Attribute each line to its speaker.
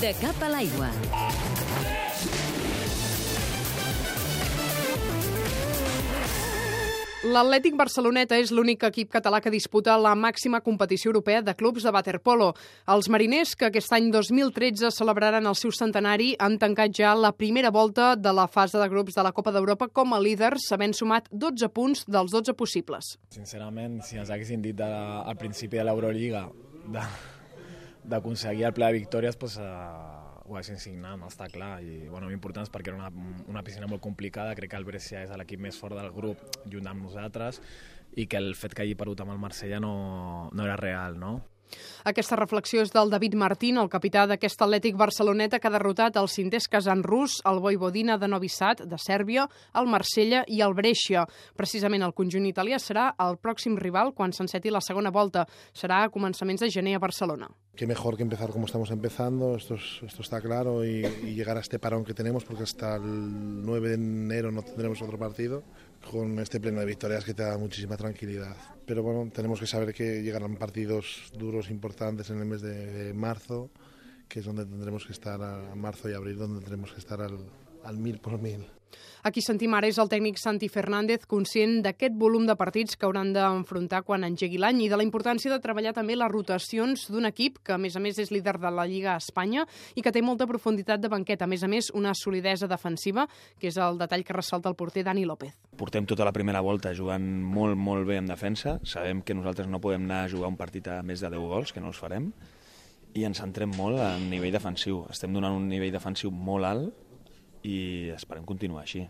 Speaker 1: De cap a l'aigua.
Speaker 2: L'Atlètic Barceloneta és l'únic equip català que disputa la màxima competició europea de clubs de waterpolo. Els mariners, que aquest any 2013 celebraran el seu centenari, han tancat ja la primera volta de la fase de grups de la Copa d'Europa com a líders, havent sumat 12 punts dels 12 possibles.
Speaker 3: Sincerament, si ens haguessin dit de, al principi de l'Eurolliga d'aconseguir el ple de victòries, doncs, uh, ho haguessin signat, està clar. I bueno, l'important és perquè era una, una piscina molt complicada, crec que el Brescia és l'equip més fort del grup junt amb nosaltres i que el fet que hagi perdut amb el Marsella no, no era real, no?
Speaker 2: Aquesta reflexió és del David Martín, el capità d'aquest Atlètic Barceloneta que ha derrotat el Sintés Kazan rus, el Vojvodina de Novi Sad, de Sèrbia, el Marsella i el Brescia. Precisament el conjunt italià serà el pròxim rival quan s'enceti la segona volta. Serà a començaments de gener a Barcelona.
Speaker 4: Qué mejor que empezar como estamos empezando, esto, es, esto está claro, y, y llegar a este parón que tenemos, porque hasta el 9 de enero no tendremos otro partido, con este pleno de victorias que te da muchísima tranquilidad. Pero bueno, tenemos que saber que llegarán partidos duros, importantes en el mes de, marzo, que es donde tendremos que estar a marzo y abril, donde tendremos que estar al, al mil por mil.
Speaker 2: Aquí sentim ara és el tècnic Santi Fernández, conscient d'aquest volum de partits que hauran d'enfrontar quan engegui l'any i de la importància de treballar també les rotacions d'un equip que, a més a més, és líder de la Lliga a Espanya i que té molta profunditat de banquet. A més a més, una solidesa defensiva, que és el detall que ressalta el porter Dani López.
Speaker 5: Portem tota la primera volta jugant molt, molt bé en defensa. Sabem que nosaltres no podem anar a jugar un partit a més de 10 gols, que no els farem, i ens centrem molt en nivell defensiu. Estem donant un nivell defensiu molt alt i esperem continuar així.